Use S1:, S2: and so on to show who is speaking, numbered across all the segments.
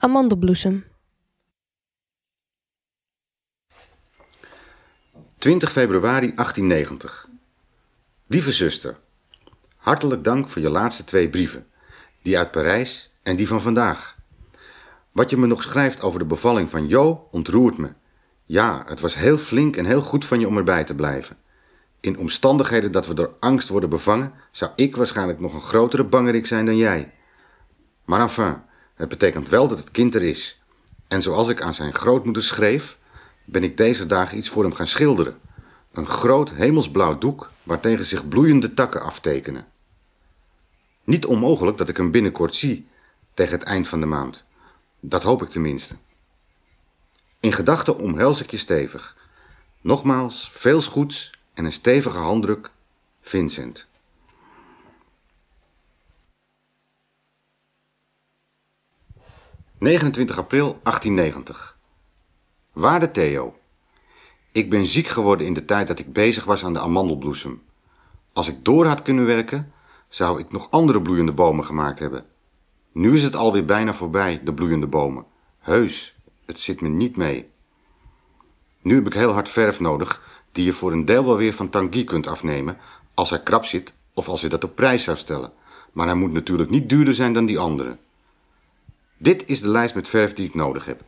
S1: Amandelbloesem.
S2: 20 februari 1890. Lieve zuster, hartelijk dank voor je laatste twee brieven, die uit Parijs en die van vandaag. Wat je me nog schrijft over de bevalling van Jo ontroert me. Ja, het was heel flink en heel goed van je om erbij te blijven. In omstandigheden dat we door angst worden bevangen, zou ik waarschijnlijk nog een grotere bangerik zijn dan jij. Maar enfin, het betekent wel dat het kind er is. En zoals ik aan zijn grootmoeder schreef, ben ik deze dagen iets voor hem gaan schilderen. Een groot hemelsblauw doek waartegen zich bloeiende takken aftekenen. Niet onmogelijk dat ik hem binnenkort zie, tegen het eind van de maand. Dat hoop ik tenminste. In gedachten omhels ik je stevig. Nogmaals, veel goeds en een stevige handdruk, Vincent. ...29 april 1890. Waarde Theo... Ik ben ziek geworden in de tijd dat ik bezig was aan de amandelbloesem. Als ik door had kunnen werken, zou ik nog andere bloeiende bomen gemaakt hebben. Nu is het alweer bijna voorbij, de bloeiende bomen. Heus, het zit me niet mee. Nu heb ik heel hard verf nodig, die je voor een deel wel weer van Tanguy kunt afnemen, als hij krap zit of als je dat op prijs zou stellen. Maar hij moet natuurlijk niet duurder zijn dan die andere. Dit is de lijst met verf die ik nodig heb.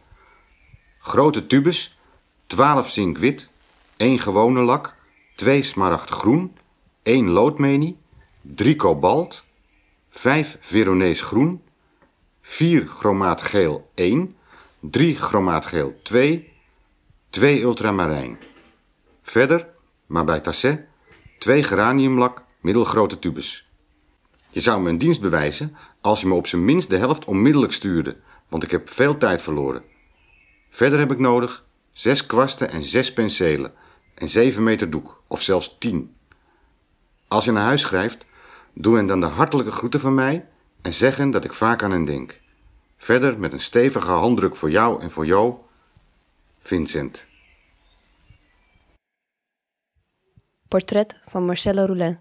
S2: Grote tubes, 12 zink-wit, 1 gewone lak, 2 smaragd groen, 1 loodmenie, 3 kobalt, 5 Veronees groen, 4 chromaat geel 1, 3 chromaat geel 2, 2 ultramarijn. Verder, maar bij Tasset, 2 geraniumlak middelgrote tubes. Je zou me een dienst bewijzen als je me op zijn minst de helft onmiddellijk stuurde, want ik heb veel tijd verloren. Verder heb ik nodig 6 kwasten en 6 penselen en 7 meter doek, of zelfs 10. Als je naar huis schrijft, doe hen dan de hartelijke groeten van mij en zeg hen dat ik vaak aan hen denk. Verder met een stevige handdruk voor jou en voor jou, Vincent.
S1: Portret van Marcelle Roulin.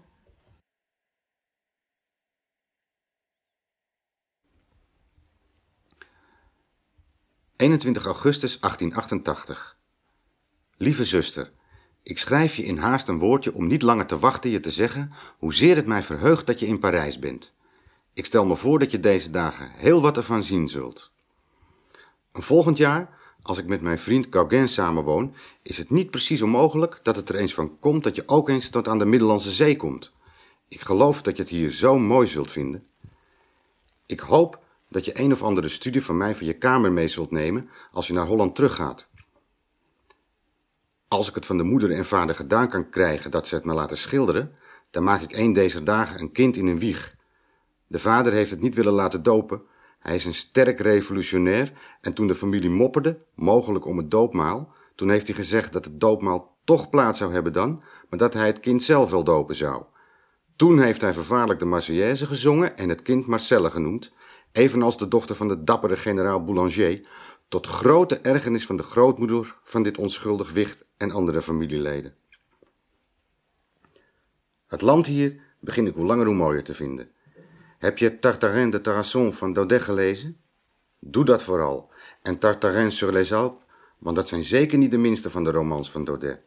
S2: ...21 augustus 1888. Lieve zuster, ik schrijf je in haast een woordje om niet langer te wachten je te zeggen... hoezeer het mij verheugt dat je in Parijs bent. Ik stel me voor dat je deze dagen heel wat ervan zien zult. Een volgend jaar, als ik met mijn vriend Gauguin samenwoon... is het niet precies onmogelijk dat het er eens van komt... dat je ook eens tot aan de Middellandse Zee komt. Ik geloof dat je het hier zo mooi zult vinden. Ik hoop dat je een of andere studie van mij van je kamer mee zult nemen... als je naar Holland teruggaat. Als ik het van de moeder en vader gedaan kan krijgen dat ze het me laten schilderen... dan maak ik een deze dagen een kind in een wieg... De vader heeft het niet willen laten dopen. Hij is een sterk revolutionair en toen de familie mopperde, mogelijk om het doopmaal, toen heeft hij gezegd dat het doopmaal toch plaats zou hebben dan, maar dat hij het kind zelf wel dopen zou. Toen heeft hij vervaarlijk de Marseillaise gezongen en het kind Marcelle genoemd, evenals de dochter van de dappere generaal Boulanger, tot grote ergernis van de grootmoeder van dit onschuldig wicht en andere familieleden. Het land hier begin ik hoe langer hoe mooier te vinden. Heb je Tartarin de Tarasson van Daudet gelezen? Doe dat vooral. En Tartarin sur les Alpes, want dat zijn zeker niet de minste van de romans van Daudet.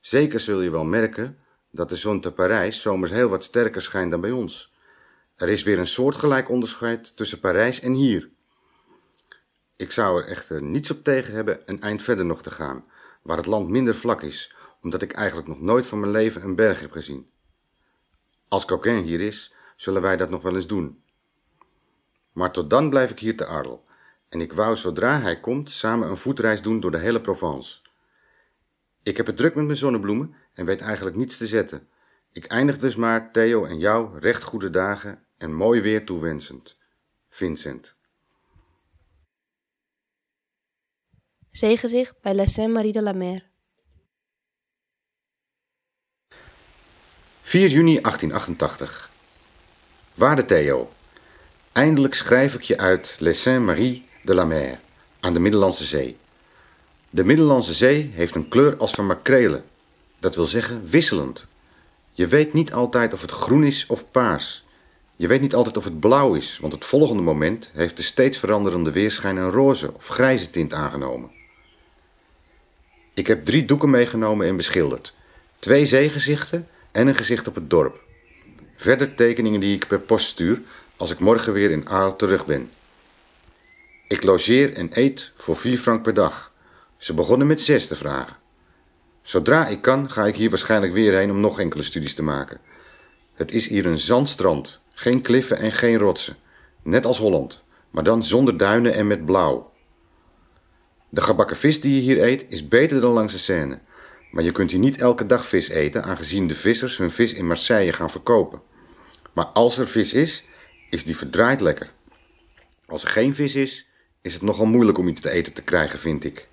S2: Zeker zul je wel merken dat de zon te Parijs zomers heel wat sterker schijnt dan bij ons. Er is weer een soortgelijk onderscheid tussen Parijs en hier. Ik zou er echter niets op tegen hebben een eind verder nog te gaan, waar het land minder vlak is, omdat ik eigenlijk nog nooit van mijn leven een berg heb gezien. Als Coquin hier is, zullen wij dat nog wel eens doen. Maar tot dan blijf ik hier te Arles. En ik wou zodra hij komt samen een voetreis doen door de hele Provence. Ik heb het druk met mijn zonnebloemen en weet eigenlijk niets te zetten. Ik eindig dus maar Theo en jou recht goede dagen en mooi weer toewensend. Vincent.
S1: Zegen zich bij La Sainte-Marie de la Mer.
S2: 4 juni 1888. Waarde Theo, eindelijk schrijf ik je uit Les Saint-Marie de la Mer aan de Middellandse Zee. De Middellandse Zee heeft een kleur als van makrelen, dat wil zeggen wisselend. Je weet niet altijd of het groen is of paars. Je weet niet altijd of het blauw is, want het volgende moment heeft de steeds veranderende weerschijn een roze of grijze tint aangenomen. Ik heb drie doeken meegenomen en beschilderd. Twee zeegezichten en een gezicht op het dorp. Verder tekeningen die ik per post stuur als ik morgen weer in Arles terug ben. Ik logeer en eet voor vier frank per dag. Ze begonnen met zes te vragen. Zodra ik kan, ga ik hier waarschijnlijk weer heen om nog enkele studies te maken. Het is hier een zandstrand, geen kliffen en geen rotsen. Net als Holland, maar dan zonder duinen en met blauw. De gebakken vis die je hier eet is beter dan langs de Seine. Maar je kunt hier niet elke dag vis eten, aangezien de vissers hun vis in Marseille gaan verkopen. Maar als er vis is, is die verdraaid lekker. Als er geen vis is, is het nogal moeilijk om iets te eten te krijgen, vind ik.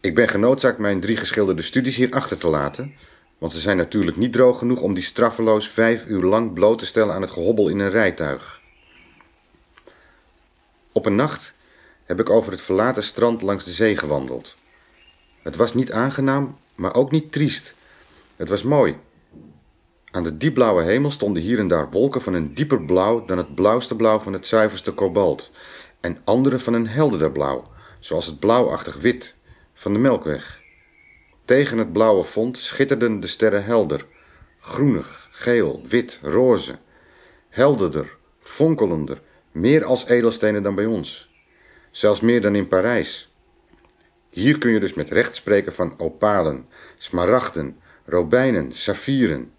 S2: Ik ben genoodzaakt mijn drie geschilderde studies hier achter te laten, want ze zijn natuurlijk niet droog genoeg om die straffeloos vijf uur lang bloot te stellen aan het gehobbel in een rijtuig. Op een nacht heb ik over het verlaten strand langs de zee gewandeld. Het was niet aangenaam, maar ook niet triest. Het was mooi. Aan de diepblauwe hemel stonden hier en daar wolken van een dieper blauw dan het blauwste blauw van het zuiverste kobalt, en andere van een helderder blauw, zoals het blauwachtig wit van de Melkweg. Tegen het blauwe fond schitterden de sterren helder, groenig, geel, wit, roze, helderder, fonkelender, meer als edelstenen dan bij ons. Zelfs meer dan in Parijs. Hier kun je dus met recht spreken van opalen, smaragden, robijnen, saffieren.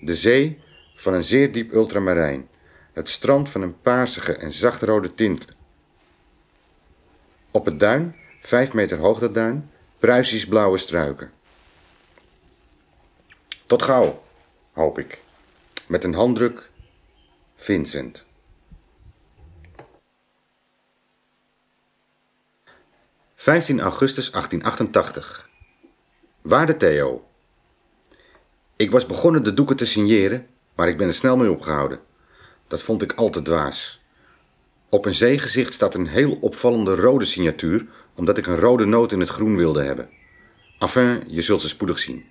S2: De zee van een zeer diep ultramarijn. Het strand van een paarsige en zachtrode tint. Op het duin, vijf meter hoog dat duin, Pruisisch blauwe struiken. Tot gauw, hoop ik. Met een handdruk, Vincent. ...15 augustus 1888. Waarde Theo. Ik was begonnen de doeken te signeren, maar ik ben er snel mee opgehouden. Dat vond ik al te dwaas. Op een zeegezicht staat een heel opvallende rode signatuur omdat ik een rode noot in het groen wilde hebben. Enfin, je zult ze spoedig zien.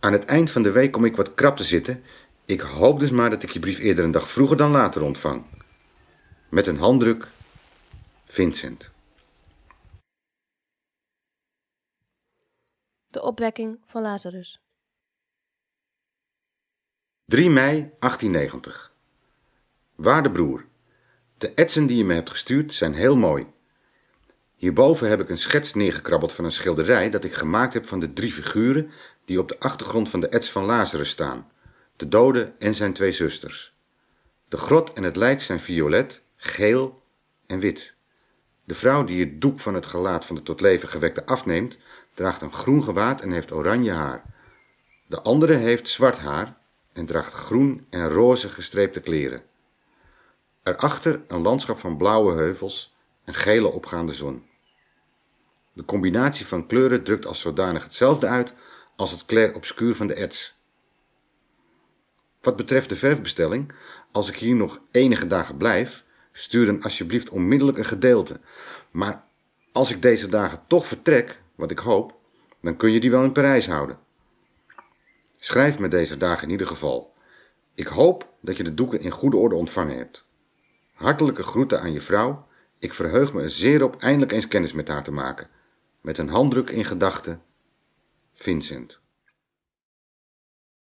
S2: Aan het eind van de week kom ik wat krap te zitten. Ik hoop dus maar dat ik je brief eerder een dag vroeger dan later ontvang. Met een handdruk, Vincent.
S1: De opwekking van Lazarus.
S2: 3 mei 1890. Waarde broer, de etsen die je me hebt gestuurd zijn heel mooi. Hierboven heb ik een schets neergekrabbeld van een schilderij dat ik gemaakt heb van de drie figuren die op de achtergrond van de ets van Lazarus staan: de dode en zijn twee zusters. De grot en het lijk zijn violet, geel en wit. De vrouw die het doek van het gelaat van de tot leven gewekte afneemt, draagt een groen gewaad en heeft oranje haar. De andere heeft zwart haar en draagt groen en roze gestreepte kleren. Erachter een landschap van blauwe heuvels en gele opgaande zon. De combinatie van kleuren drukt als zodanig hetzelfde uit als het clair obscuur van de ets. Wat betreft de verfbestelling, als ik hier nog enige dagen blijf, stuur dan alsjeblieft onmiddellijk een gedeelte. Maar als ik deze dagen toch vertrek, wat ik hoop, dan kun je die wel in Parijs houden. Schrijf me deze dagen in ieder geval. Ik hoop dat je de doeken in goede orde ontvangen hebt. Hartelijke groeten aan je vrouw. Ik verheug me er zeer op eindelijk eens kennis met haar te maken. Met een handdruk in gedachten, Vincent.